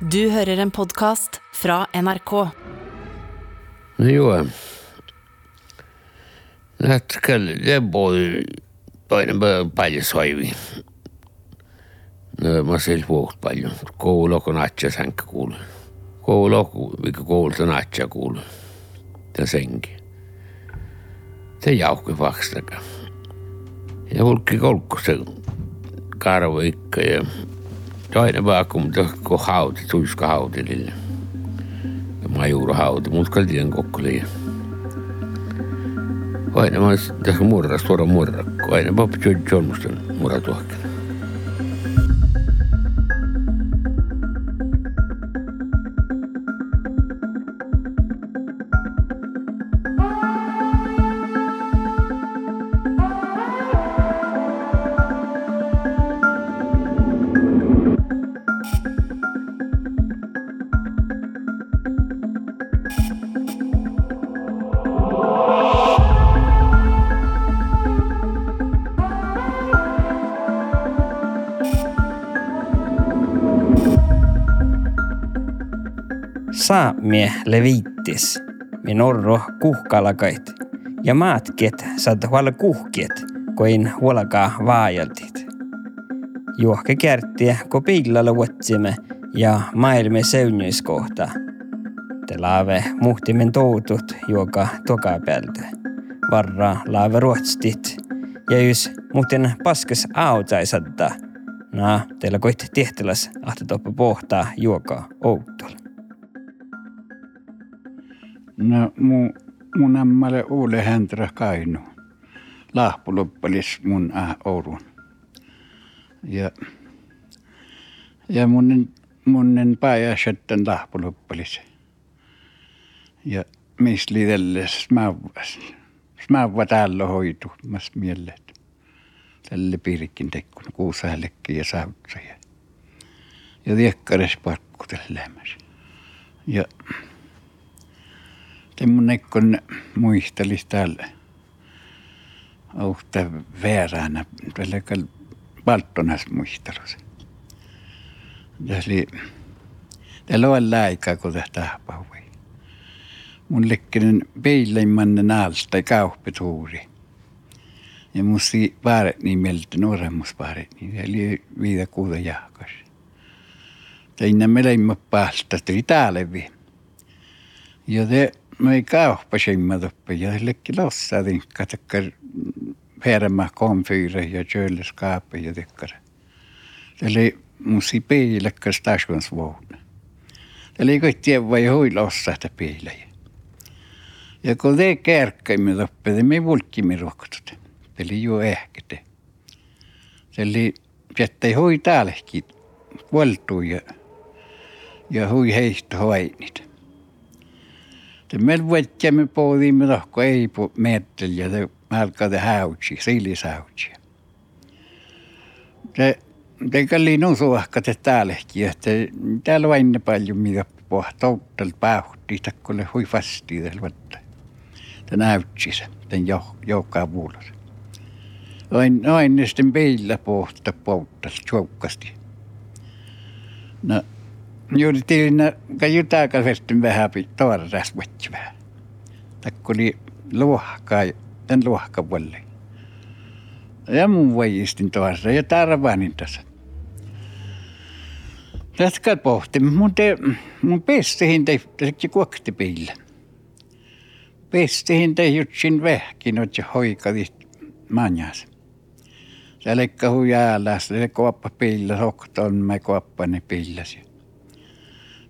Du hører en podkast fra NRK. Jo, det был палисайви. ma siis puhust palju, koolok on atja sänk kuul, koolok, ikka koolt Det er kuul, ta sengi. ta jaukki vastaga ja hulki kolkus karva ikka ja toinen vaakku, mutta kun hauti, tuiska hautilille. Ja majuro hauti, mut kaltien kokkuli. Aina mä tässä murras, tuoda murrakko. Aina mä pitää jolmusten muratuokkin. Saamie levittis, mi norro kuhkalakait, ja maatket saat huolla kuhkiet, kuin huolakaa vaajaltit. Juohke kärttiä, kun piillalla vuotsimme ja maailme seunyiskohta. Te laave muhtimen toutut, joka toka päältä. Varra laave ruotstit, ja jos muuten paskas autaisadda, na, teillä koit tehtäläs ahtetoppa pohtaa juokaa outolla. No mu, mun ammalle Uule Hänträ Kainu. Lahpuloppalis mun äh, Oulun. Ja, ja munnen, munnen päijä sitten lahpuloppalis. Ja mis liitelle smävväs. Smävvä täällä hoitu, mas mielet. Tälle piirikin tekkun, kuusäällekin ja sautsa. Ja, ja viekkares pakku tällä Ja Semmoinen kun muistelisi täällä ohta vääränä, tällä palttonas muistelussa. Tässä oli, täällä on aikaa, kun tästä pahui. Mun lekkinen peileimannen alsta kauppituuri. Ja musti paaret nimeltä, nuoremmus paaret, niin eli viida kuuda jahkas. Tein meleimmä päästä, tuli täällä vielä. Ja te No ei kauppasimmat uppe ja lekki lossa tinkka tekkar färmä komfyre ja kylskåpet ja tekkar. Eli musi piilekka stationsvogn. Eli kaikki vai hui lossa että piilejä. Ja kun te kärkkäimme uppe, te me vulkkimme rohtut. Eli jo ehkete. Eli jättei hui täälläkin vuoltuu ja, ja hui heistä hoinit. Det med vetkämme på det med dock ei på metel ja det malkade hautsi, siilisautsi. Se te kalli nusuahka te täälläkin, että täällä ennen paljon mitä pohtouttel pähti, takkolle hui fasti tällä. Tän näytsi se, tän joukkaa vuolos. Oin, oin sitten peillä pohta pouttal, tjoukkasti. No, Juuri tilinä, kun jutaka vestin vähän toiras vetsi vähän. Takko oli luohkaa, tämän luohka puolelle. Ja mun voijistin toarra ja tarvaanin tässä. Tästä pohti, mun, te, mun pestihin tehtiin kuokti piillä. Pestihin tehtiin vähkin, että hoikadit manjas. Se lekka huijäällä, se kuoppa piillä, hokton me kuoppani piillasi.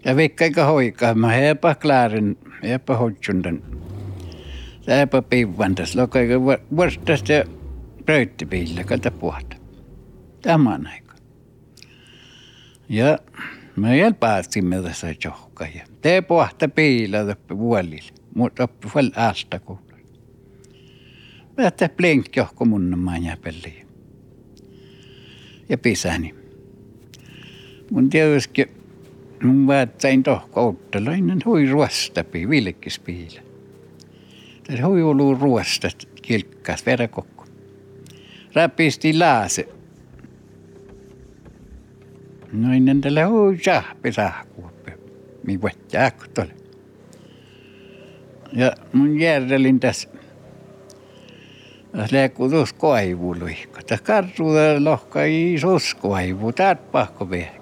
Ja vikka hoikaa, mä heipä klaarin, heipä hoitsundan. Heipä piivantas, lokai vuostasta ja pröyttipiillä, kata puhta. Tämän aika. Ja mä jäl pääsimme tässä johka ja te puhta piillä toppi vuolille, mutta oppi vuol aasta kuulla. Mä te blink johko mun manja peliä. Ja pisäni. Mun tietysti Mun vaattain tohko outtalainen hui ruostapi vilkkispiile. Tässä hui ollut ruosta kilkkaas verakokko. Rapisti laase. No ennen tällä hui sahpi sahkuoppi. Mi võtta äkkutol. Ja mun järjelin tässä. Liikkuu tuossa koivu luikko. Tässä kartuuta lohka isos koivu. Täät pahko vehki.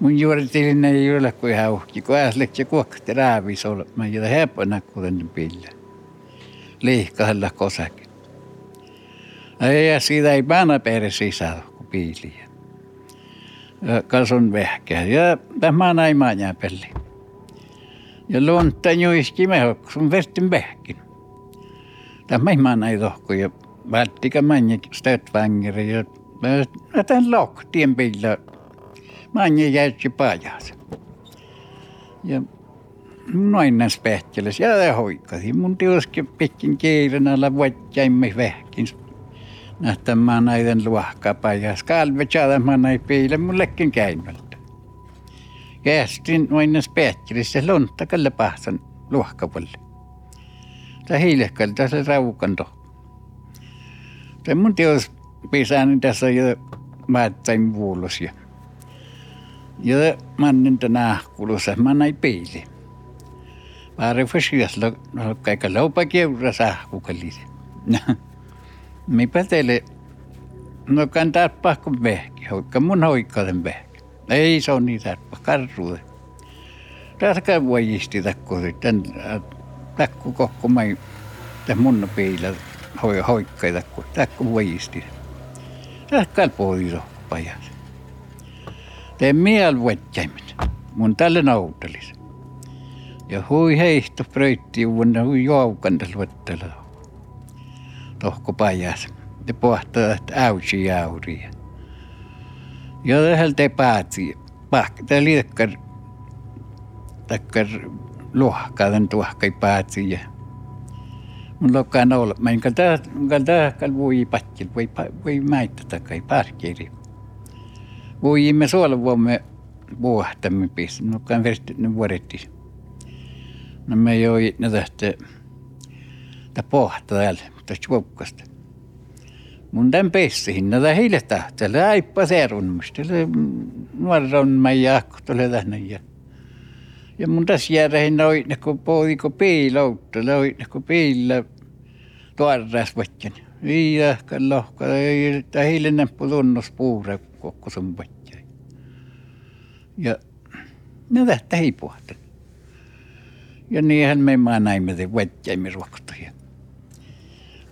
Mun juuritilin ei ole kuin ihan uhki. Kun äsleksi kuokti räävis olla. Mä jätä hepona kuten pille. Liihkahella kosakin. Ja siitä ei päänä perä sisällä kuin piiliä. Ja kason vähkää. Ja tämä näin mä pelli. Ja luonta juiski me sun vertin vähkin. Tämä ei mä näin tohku ja välttikä mänjä stötvangeri ja mä tämän lohtien pillä. Mänjä jäytsi pajas. Ja noin näin spehteles ja hoikasi. Mun tiuski pitkin kiiren alla vuottjaimme vähkin nähtämään näiden luohkapajas. Kalvetsaada mä näin piile mullekin käynnöltä. Kästin noin spehtelissä lonttakalle pahsan luohkapalle. Tämä hiilehkalta se raukanto. Se mun tios pisääni tässä jo määttäin vuulos ja ja mä annin tänä kulussa, mä näin piili. Pare fasiasla, no kaikka laupa keura sahkukalisi. Mipä teille, no kantaa pahkon vehki, hoikka mun hoikkaden vehki. Ei se on niitä karruude. Tässä voi isti takku sitten, takku kokko mai, tässä mun piillä hoi, hoikkai takku, takku voi isti. Tässä kalpoo iso pajas. Tee miel vuottaimet, mun tälle nautelis. Ja hui heihto pröytti vuonna hui joukan luettelo tohko pajas. Te pohtaa, että äysi jauria. Ja tähän te päätsi. Pahka, te liekkar. Takkar luohkaadan tuohkai päätsi. Ja mun lokkaan olla. Mä en kalta, kalta kal voi pattil, voi, voi mäittä takai parkeri. Voi me suola vuomme vuohtamme. Mun lokkaan versti ne vuodetti. No me joi ne tähtä. Tää pohtaa täällä tästä vuokkasta. Mun tämän pessihin, näitä heille tähtää, aippa serunmusta, nuoron mä jaakko tulee tänne ja ja mun tässä järjehin noi, ne kun poiko piiloutta, noi, ne kun piillä tuoreas võtjan. Viidahkan lohka, ei heille näppu tunnus puure kokku sun. Ja ne tähtä ei puhta. Ja niinhän me maa näimme te võtjaimme ruokottajia.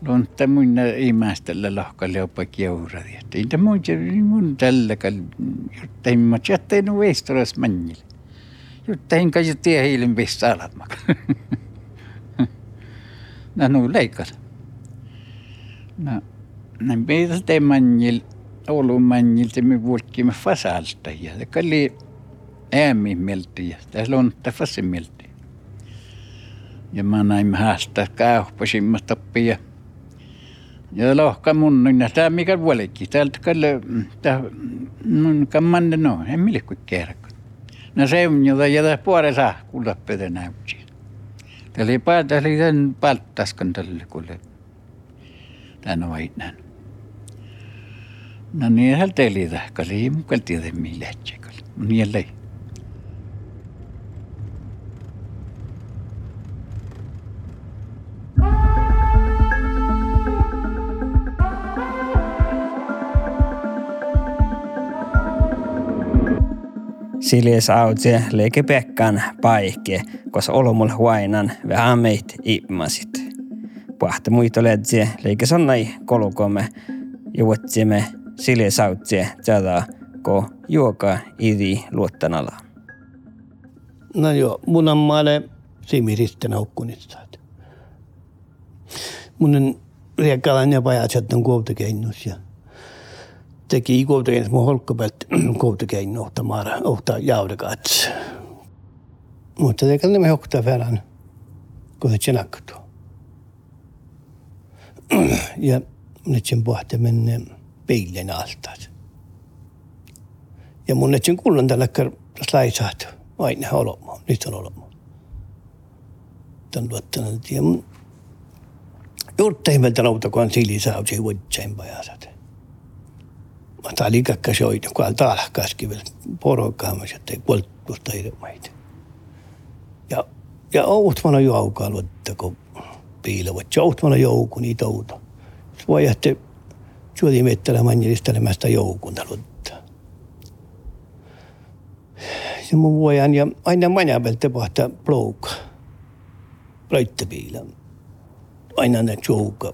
Lonta mun imästellä lohkalle jopa kiuradi. Että ei mun, mun tällä kal, jotta ei mä jättäin veistoras mannille. Jotta ei kai tie hiilin pistä alatmak. No, no leikkas. No, näin peitä te mannil, Oulun mannil, te me vuolkimme fasalta. Ja kalli äämi mielti ja tässä on tässä mielti. Ja mä näin haastaa kauppasimmasta oppia. Ja lohka mun, niin tämä mikä vuolikki. Täältä kalle, tämä mun kammanne no, en mille kuin kerkko. No se on, jota jätä puore saa kuulla pötä näytsi. Tämä oli päätä, oli tämän palttaskan tälle kuule. Tän on vainnan. No niin, hän teli tähkäli, mukaan tiedä millä tsekali. Niin jälleen. Siljes autse leike pekkan paikke, kos olomul huainan vähän meit imasit. Pahte muito ledse leike sonnai kolukomme juotsimme siljes autse tätä ko juoka iri luottanala. No joo, mun on maale simiristen haukkunitsaat. Mun on riekkalan ja pajatset on kuultakeinnus ja teki i Govdegren små holkkapäät Govdegren ohta maara, ohta jaudekaats. Mutta te kallemme hokta väärän, kun se tjenaktu. ja nyt sen pohti menne peilin altaat. Ja mun nyt sen kuulen tällä slaisaat aina olemaan, nyt on olemaan. Tämän luottanut. Ja mun juurta ihmeltä lautakohan silisausi vuotta sen pajasat. Tämä oli kakka soita, kun on talhkaaskin vielä porokkaamassa, ettei polttusta ilmaita. Ja, ja outmana joukaa luotta, kun piilevat. Ja outmana joukku niitä outo. Voi jättää suoli mettällä manjelistelemasta joukun luotta. Ja mun voihan ja aina manjaa pelte pohtaa plouka. Plöittäpiilä. Aina ne joukaa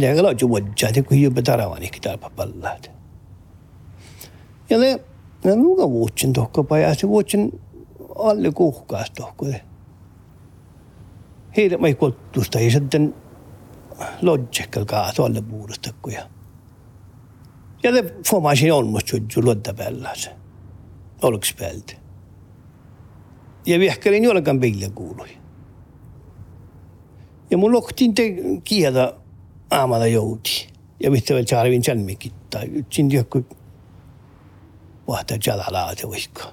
täällä on juodjaa, että kun jopa taravani kitapa pallaat. Ja ne, ne nuka vuotsin tohkopa ja se vuotsin alle kuhkaas tohko. Heille mai kottusta ja sitten lodjekkal kaas alle puudosta ja ja det får man sin olmos ju luodda päällä se. Olks päältä. Ja vihkelin jollekan pille kuului. Ja mun lohtiin te kielä aamalla jouti. Ja mitä vielä charvin chalmikittaa. Yksin joku vahtaa jalalaate vaikka.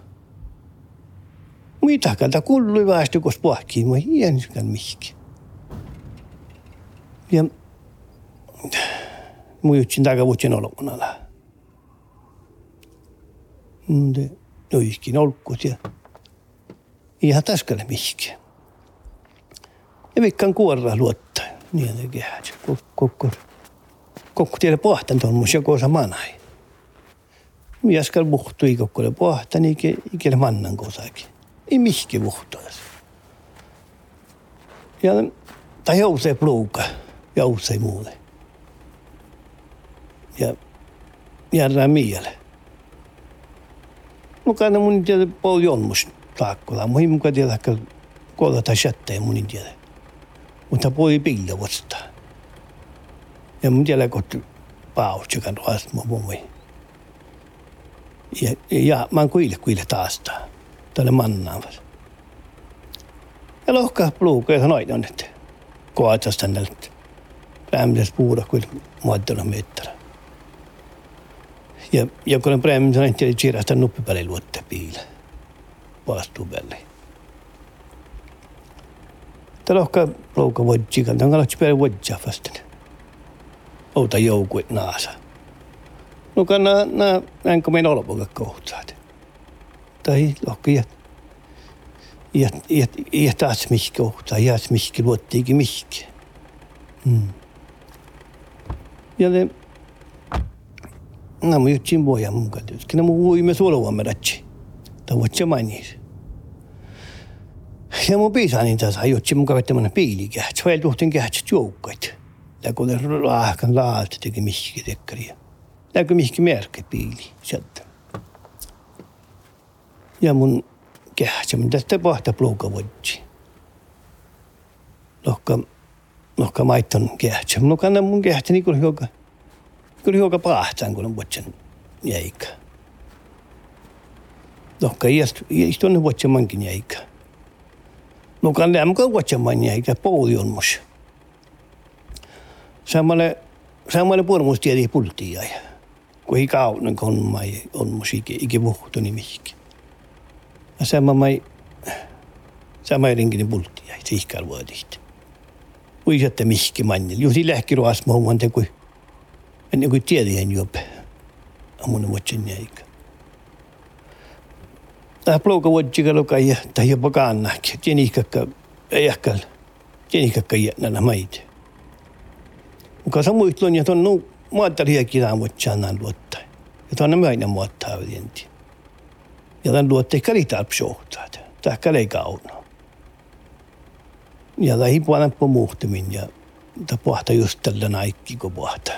Mitä kalta kullui väestö, kun pohkiin, mä hienskän mihki. Ja mun yksin takavuotsin olevana. Mutta noiskin olkkut ja ihan taskalle mihki. Ja vikkan kuorra luottaa. Niin ne kehät. Kokko, kokko tiedä pohtan tuon mun joko samanai. Miaskal puhtu ei kokko pohtan, ikinä mannan kosakin. Ei mihki puhtaas. Ja tai jousee pluuka, jousee muulle. Ja järjää miele. Mukana mun tiedä pol jonmus taakkola. Mun mukaan tiedä, että kohdata jättää mun tiedä mutta voi pille vasta. Ja mun tiedä, kun paus, joka tuosta mun mummi. Ja, ja mä oon kuille kuille taas tälle mannaavas. Ja lohkaa pluuka ja sanoin, että koetas tänne, päämises puhuda kuin muottona mettara. Ja, ja kun on päämises sanoin, että siirrasta nuppi päälle luotte piile. Vastuun päälle. Talohka louka vodjikan, tämän kalahti päälle vodja vastaan. Outa joukuit naasa. No kanna na enkä meidän olpoka kohtaat. Tai lohka jät. Jät, jät, jät taas mihki kohtaa, jät mihki luottiikin mihki. Hmm. Ja ne on jutsin voja mun kanssa. Kyllä mun voimme suolovamme ratsi. Tämä on se mainis. ja mu piisa niitä sai jutsin mukava tämmöinen piilikä. Se oli tuhtin kähtsä joukkoit. Ja kun lahkan laalte teki mihki tekkari. Ja kun mihki merkki piili sieltä. Ja mun kähtsä, mitä tästä pohta pluuka vuotsi. Lohka, lohka maitton kähtsä. Mun kannan mun kähtsä niin kuin hiukan, kun hiukan pahtaan, kun on vuotsen jäikä. Lohka istun vuotsen mankin jäikä. No kan lämmin kuvatsemaan eikä pouli on mus. Samalle, samalle purmus tiedi pultia kun ei kaunen kun mai on mus ikä, ikä vuhtu niin mihki. Ja sama mai, sama ringin pultia ja ihkään vuodihti. Uisatte mihki mannil. Juuri lähki ruas muun te kuin, ennen kuin tiedi hän jope. Ammun vuotsen eikä. Tämä plouka vuodjika loka ja tai jopa kannakki. Tieni kakka ehkäl. Tieni kakka jännänä maite. Mutta se muistlon ja tuon nu maattari kirjaan vuotsaan luottaa. Ja tuon on aina muottaa vienti. Ja tämän luotte ehkä litarpsjohtaa. Tämä ei kauna. Ja tämä ei på muhtumin ja puhuta just tällä naikki kun puhuta.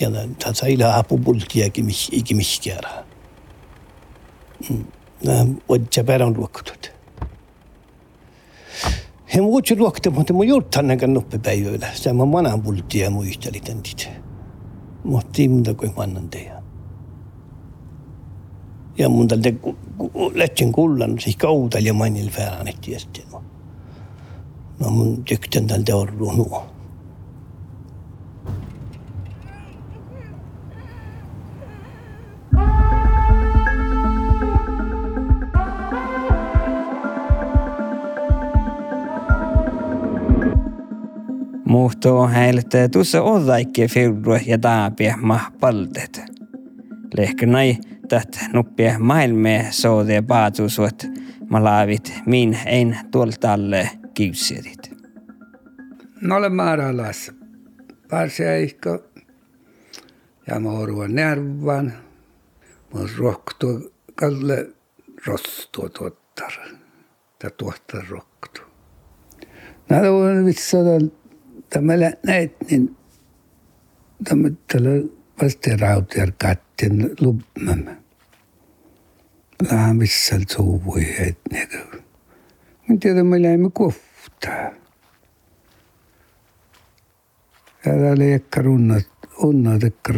Ja tämä saa ilaa apu pultiakin ikimiskiärää. والجبارة والوكتود Hem vuotsi luokkamatta mun juuttanne kannuppi päivällä. Tämä manan pultti ja muisteli täntit. Mutta timta kuin mannan teijä. Ja mun tältä lähtsin kullan, siis kautal ja mainil väärän ehtiä sitten. No mun tykkän tältä orruun nuo. Muhto häilet tuossa odaikki fyrru ja taapia mahpaltet. Lehkä nai tät nuppia maailmea soode paatusuot malaavit min ein tuoltalle kiusirit. No olen maaralas. Parseikko. Ja mä oruan närvan. Mä rohtu kalle rostua tuottar. Tai tuottar rohtu. Nää on vitsada tämä näet niin tämä tällä vasta rautiar kattin lupmamme. Vissal suuvui hetnekö. Mä tiedän, me lähemme kohtaa. Ja täällä ehkä runnat, unnat ehkä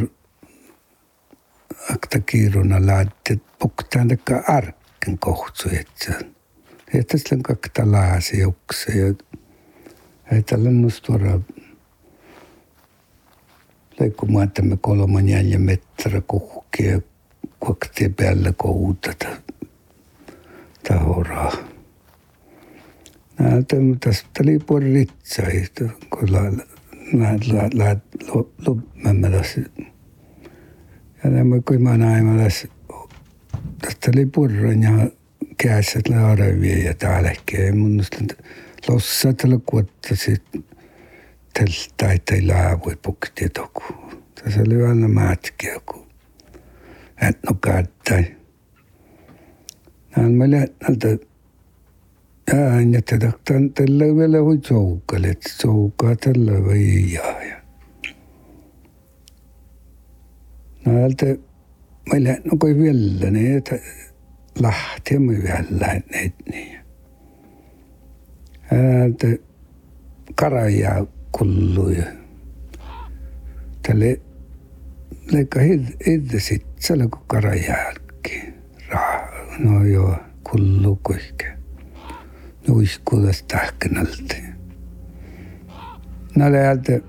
akta kiiruna laatti, puktaan tekka arkken kohtsu, että sillä on kakta laasi jukse ja ei tällä nustuora leikkumaan tämä kolman jäljä meträ kuhkia kuokti päällä koutata tahoraa. Näitä, tästä oli puoli ritsaa, kun lopmämmäläs. Ja nämä kun mä näimäläs, tästä oli purran ja käsät laarevia ja täälläkin. Mun lossa Los satalakwattasi tal taitailaawit pukkitiatoku. Tässä oli aina maatkiaku. Et no kaattai. Nään mä lähtnältä ääniä tätä tällä vielä hui soukalle, että soukaa tällä väijää. Näältä mä lähtnä kai vielä, niin että lähtee mä vielä lähtneet niin. Karajaa kulluja. Tälle leikka hirde sit, selle kun karajälki. No joo, kullu kuihke nuiskuudas tähkänältä. Näillä jäältä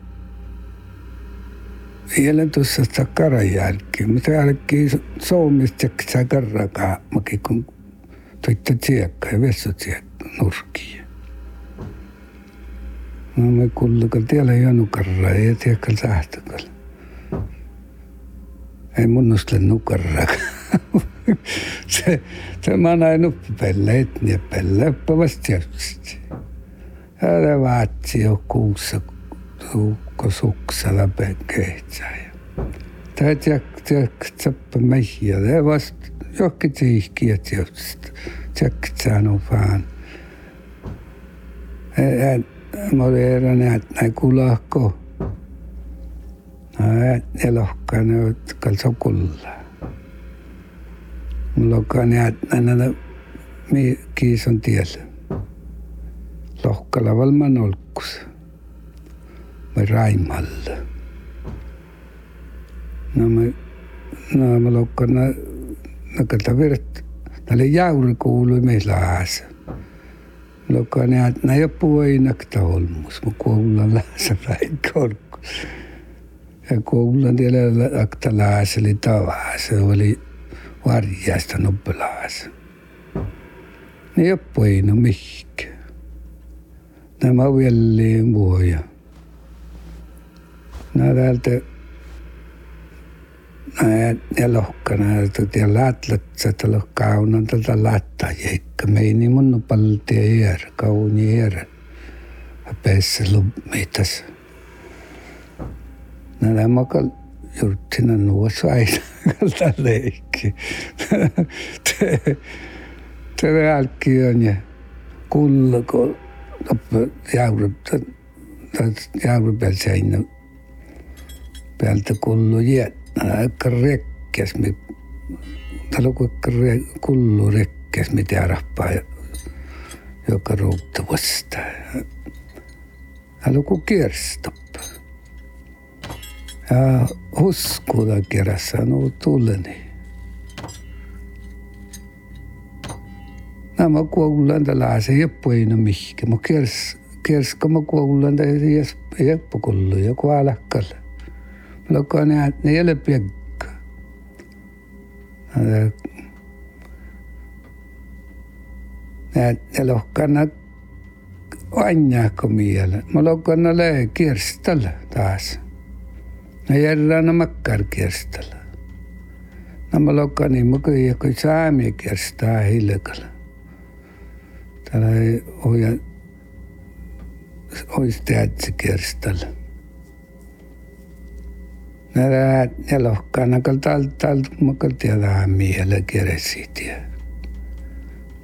vielä tuossa sitä karan jälkeen, mutta jälkeen soomista sä karrakaan, mäkin kun toitte tsiekka ja vessut tsiekka nurkiin. मैं कुल करते अलायनु कर रहे थे कल साहत कल ऐ मुन्नुस्ले नु कर रहा se, se mä oon ainut pelleet ja pellepävästi tietysti. Ja ne vaatsi jo kuussa tuukko suksella penkeitsä. Tai tjekkäpä mehiä, ne vast johonkin tiihkiä tietysti. Tjekkätsään on vaan. En, moderne, nägu lahko. Ne lohkane kaltsokulla. Lohkane hätnänä mi kiison tiellä. Lohkala valman olkus. Mä raimalla. No mä, no mä lohkana, no kalta virt. Tälle jauri kuului meillä äässä. Lokkaan näet, nää jo puoinakta olmus. Mä kuullaan läsä päin. Ja kuullaan tiellä akta läässä oli tavaa. Se oli varjasta noppelaas. Ne ei ole mihinkä. Nämä vielä vuoja. Nämä täältä ja lohkana, ja lätlät, että lohkaunan tätä lättä jeikka. Meini mun paltia jär, kauni jär. Päässä lummitas. Nämä makal juurtina nuossa aina kalta leikki. Tämä jälki on ja kullako jauru, jauru peal seinä pealta kullu jätnä, aika rekkes, täällä on kullu rekkes, mitä rappaa joka ruutta. Täällä on kierstop. Ja huskuda kerrassa no tulleni. Nämä kuullaan tällä mihkä. Mä kers, kers, kun mä kuullaan tällä jeppukullu ja kualakkalla. Mä lokkaan näet, ne ei ole piekka. Näet, ne lohkana vanjaako miele. Mä lokon le kirstalla taas. No järrana makkar kirstalla. No mä lokon niin kyllä kun saami kirstaa hilkalla. Täällä ei ole olisi teatsi kirstalla. Ja lohkana kal tal tal makal tiedä miele kirsitia.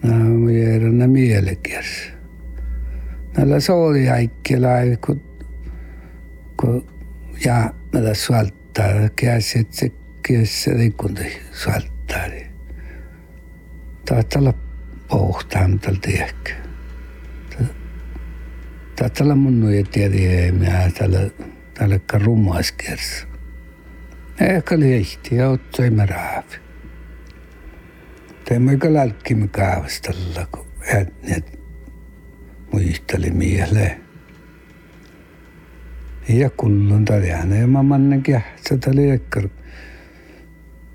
Nää mä järrana miele kirsi. Näillä sooli äikkilai, kun, kun ja näillä suoltaa, käsit se kiessä liikunta suoltaa. Taitaa olla pohtaan tältä ehkä. Taitaa olla mun nuja tiedä, mitä tällä, tällä Ega oli hästi ja oot saime raha. teeme ka lalkimi kaevast alla, kui jääd nii, et muisteli miehele. ja kullun ta teane ja ma mannangi jah, seda oli ikka.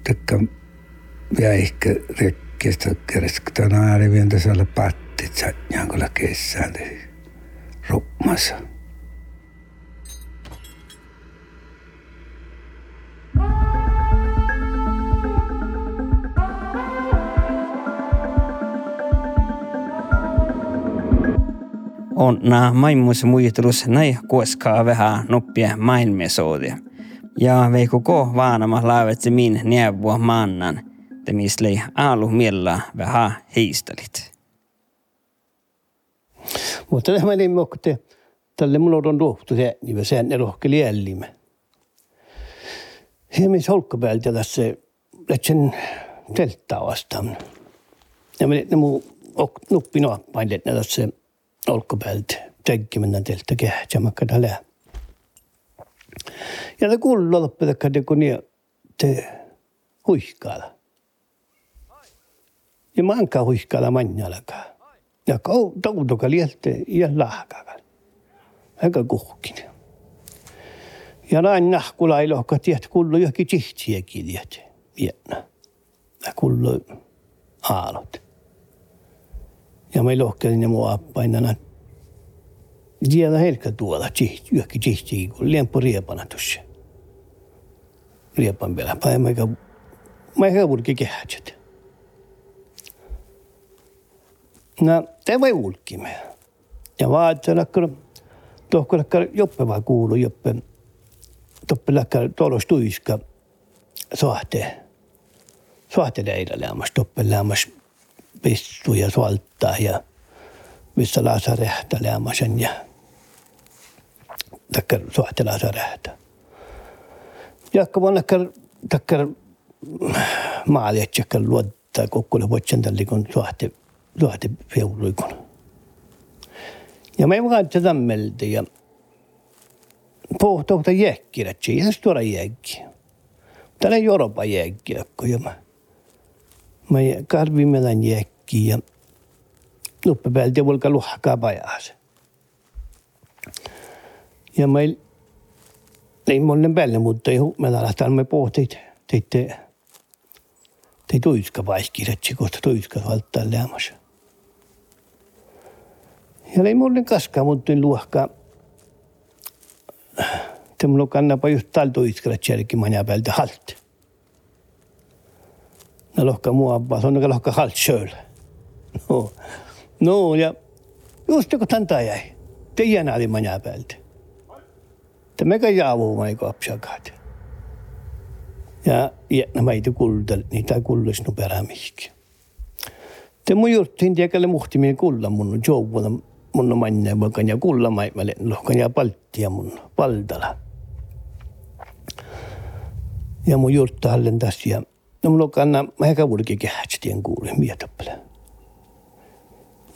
tekka ja ehkä rekkistä keresk tänään arviointa saada pattit, sä niin kuin kesään rummassa. On na maimus muitlus näi kuoskaa vähän noppia mainmesodia. Ja veikko ko vaanama laavetsi min neuvua mannan, te mislei alu miellä vähän heistelit. Mutta tämä meni mokte, tälle mulla on ruhtu se, niin sen ne rohkeli jäljimme. Hiemis holkkapäältä tässä lähtsen telttaa vastaan. Ja me ne muu nuppi että tässä olkapäält tekkiminen teltä kähtsämäkkä tällä. Ja te kuuluu loppedakka te kun te huihkaala. Ja mä ankaa huihkaala manjalakaan. Ja kau tautoka lielte ja lahkakaan. Aika kuhkin. Ja näin nahkula ei lohka tiedät kullu johonkin tihtiäkin tiedät. Vietnä. Ja kullu aalot. Ja me lohkelin ne mua painana. Tiedä helkä tuolla johonkin tihtiin, kun liempo riepana tuossa. Riepan vielä. Päin mä eikä, mä eikä vulki kehätset. No, te voi ulkimme. Ja vaattelakka, tohkolakka joppe vaan kuulu, joppe, toppelakka tolos tuiska, sohte, sohte leillä lämmäs, toppeläämäs pistu ja suoltaa ja missä laasa rehtä lämmäsen ja takkar sohte laasa rehtä. Jakka vuonna takkar maalietsäkkar luottaa kokkulle vuotsen tallikon sohte luohti feuluikon. Ja me vaan tätä melti ja pohtohta jäkkirätsi, ja tuoda jäkki. Täällä ei Euroopa jäkki, ja mä, mä karvi meidän jäkki ja nuppe päältä volka luhkaa pajas. Ja meil ei monen päälle, mutta ei meillä lähtee me pohtit, teitte, tei tuiska vaikkirätsi, kohta tuiska valtaa lämmässä. Ja ei mulle kaskaan mutta luokka. Te mulla kannapa just talto iskellä tjälki manja päältä halt. No lohka mua abba, se on lohka halt söl. No, no ja just kun tanta jäi. Te jäänä oli manja päältä. Te mega jaavu mai kopsakaat. Ja, ja nämä ei kuldal, niitä kullus no perämihki. Te mun juttiin tiekalle muhtimien kulla mun jouvulla mun manne bakan ja kulla mai male lohkan ja palttia mun paldala. Ja mun jurtta hallen ja no mun lokanna mä ehkä vulki kähtien kuuli mietappele.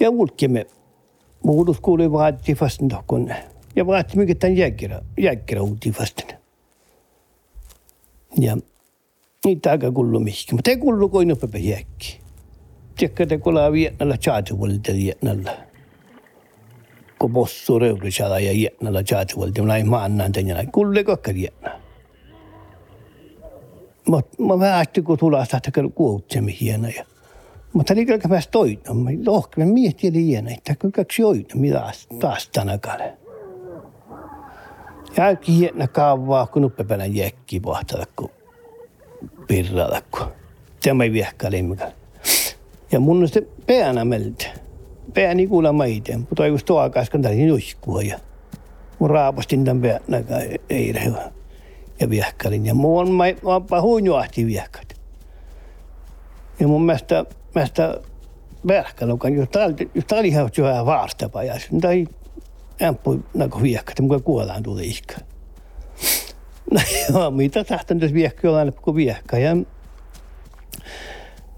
Ja vulki me muudus kuuli vaati fastin tohkon ja vaati mikä tämän jäkkärä, jäkkärä uuti fastin. Ja niitä aika kullu mihki, mutta ei kullu koin upepe jäkki. Tiedätkö, te kuulaa vietnällä chaatuvolta vietnällä ko bossu rewru chala ya yetna la chati wal dem lai ma annan tanya la kulle ko kar ma va asti ko utse mi hiena ya Mutta oli kyllä toinen. Mä lohkeen miettiä liian, että kyllä kaksi joita, mitä taas tänä kale. Ja hienä kaavaa, kun uppepänä jäkki pohtada, kun pirrata, kun tämä ei viehkä limmäkällä. Ja mun on sitten päänä meltä. Pääni kuulla maiten, mutta just tuo aikaa, kun tälin juiskua ja mun raapastin tämän päänä, ei rehu. Ja viehkälin. Ja mun on, mä, mä huinjuahti viehkät. Ja mun mielestä, mielestä verkkalukan, jos tää jos tää oli ihan vähän vaastapa, ja sen tai ämpui nagu viehkät, mukaan kuolaan tuli ihka. No joo, mitä tahtan tässä viehkä olla kuin viehkä. Ja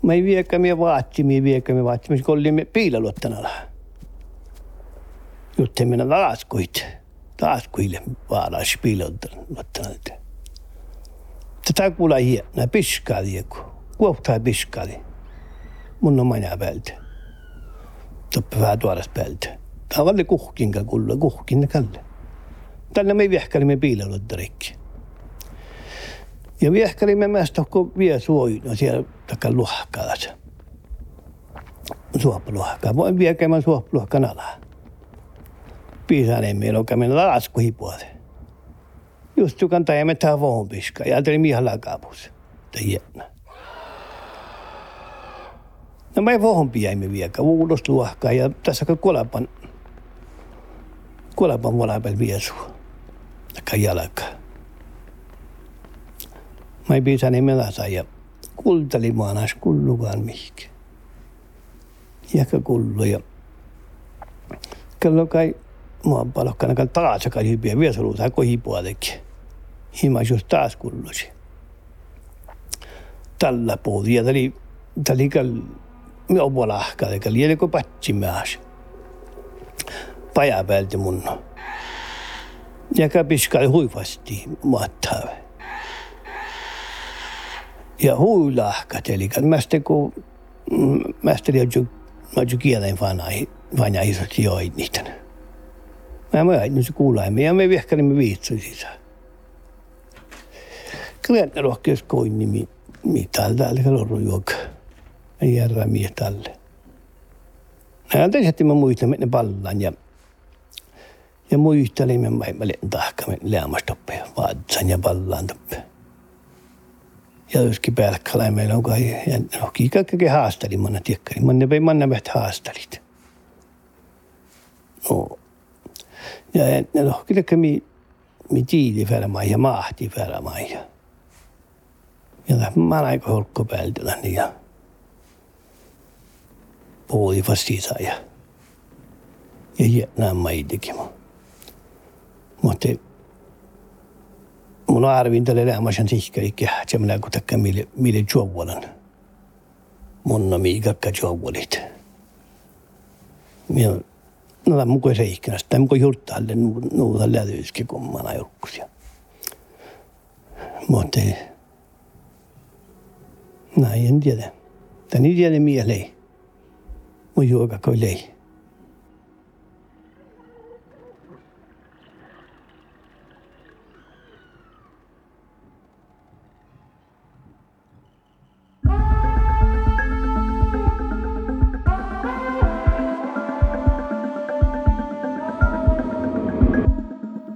mä ei viehkä, mä vaatsi, mä viehkä, mä vaatsi, kun oli piilaluottanalla. Jotta mennä taas kuit, taas kuille vaalaisi piilaluottanalla. Tätä kuulla hienä, piskaali joku kuohtaa piskali. Mun on maja päältä. Toppi vähän tuodas päältä. Tavalli kuhkinka kulla, kuhkinna kalle. Tänne me viehkälimme piilalottarikki. Ja viehkälimme mästä kun vie suoina siellä takka luhkaas. Suopluhkaa. Voin viekemään suopluhkan alaa. Piisaneen meillä on kämmen laskuhipuolelle. Just tukan taimme tähän vohon piska. Ja ajattelin mihan lakapus. Tämä No mä vohompi jäimme vieka, uudos luokkaa ja tässä kun kuolapan, kuolapan molempel viesu. Taka jalka. Mä ei piisani melasa ja kultali maanas kullukaan mihinkin. Jäkä kullu ja kello kai mua palokkana taas kai hypiä viesuluuta kohipuolellekin. Himas just taas kullusi. Tällä puolella. Ja tali, tali mi obolahka eikä lielikö patsimääs. Paja päältä mun. Ja kapiskai huivasti maattaa. Ja huilahkat, eli mästä kun mästä oli mä jo kielen vanai, vanai isot joit niitä. Mä mä nyt se kuulaimme ja me viehkälimme viitsu sisään. Kyllä ne rohkeus koin nimi, mitä täällä on juokaa järvämiä tälle. Hän tietysti mä muistan, että ne pallan ja, ja muistelimme, mä mä len tahka, me leamastoppe, vaatsan ja pallaan toppe. Ja joskin pelkkala, meillä on kai, ja no kaikki haasteli, manna tiekkari, manne vei manna vähän haastelit. No, ja no, kyllä mi, mi tiili färmai ja mahti färmai. Ja, ja mä aika holkko päältä, niin ja, puoli vastisa ja ja jännää maidikin. Mutta mun arvin tälle lämmäsen sihkäikki, että minä kun takka mille, mille juovuolan. Mun on miikakka juovuolit. Ja no tämä mukaan seikkinästä, tämä mukaan jurttaalle nuuta lätyyskin, kun mä aina jokkusia. Mutta näin en tiedä. Tämä ei tiedä mieleen mun juoka lei.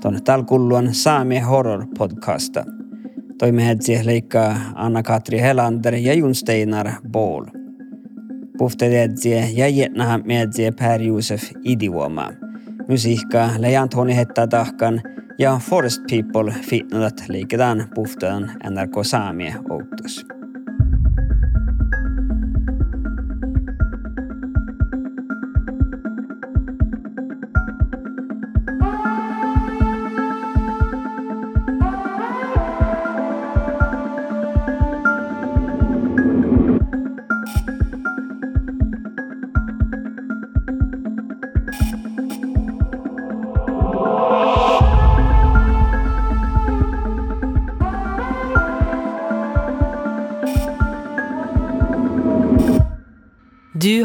Tuonne talkulluan Saami Horror podcasta. Toimme leikkaa Anna-Katri Helander ja Jon Steinar Bool. Puhteledzie ja jätnaha medie Per Josef Idioma. Musiikka lejan Toni Hetta tahkan ja Forest People fitnadat liiketaan puhtaan NRK Saamie outus.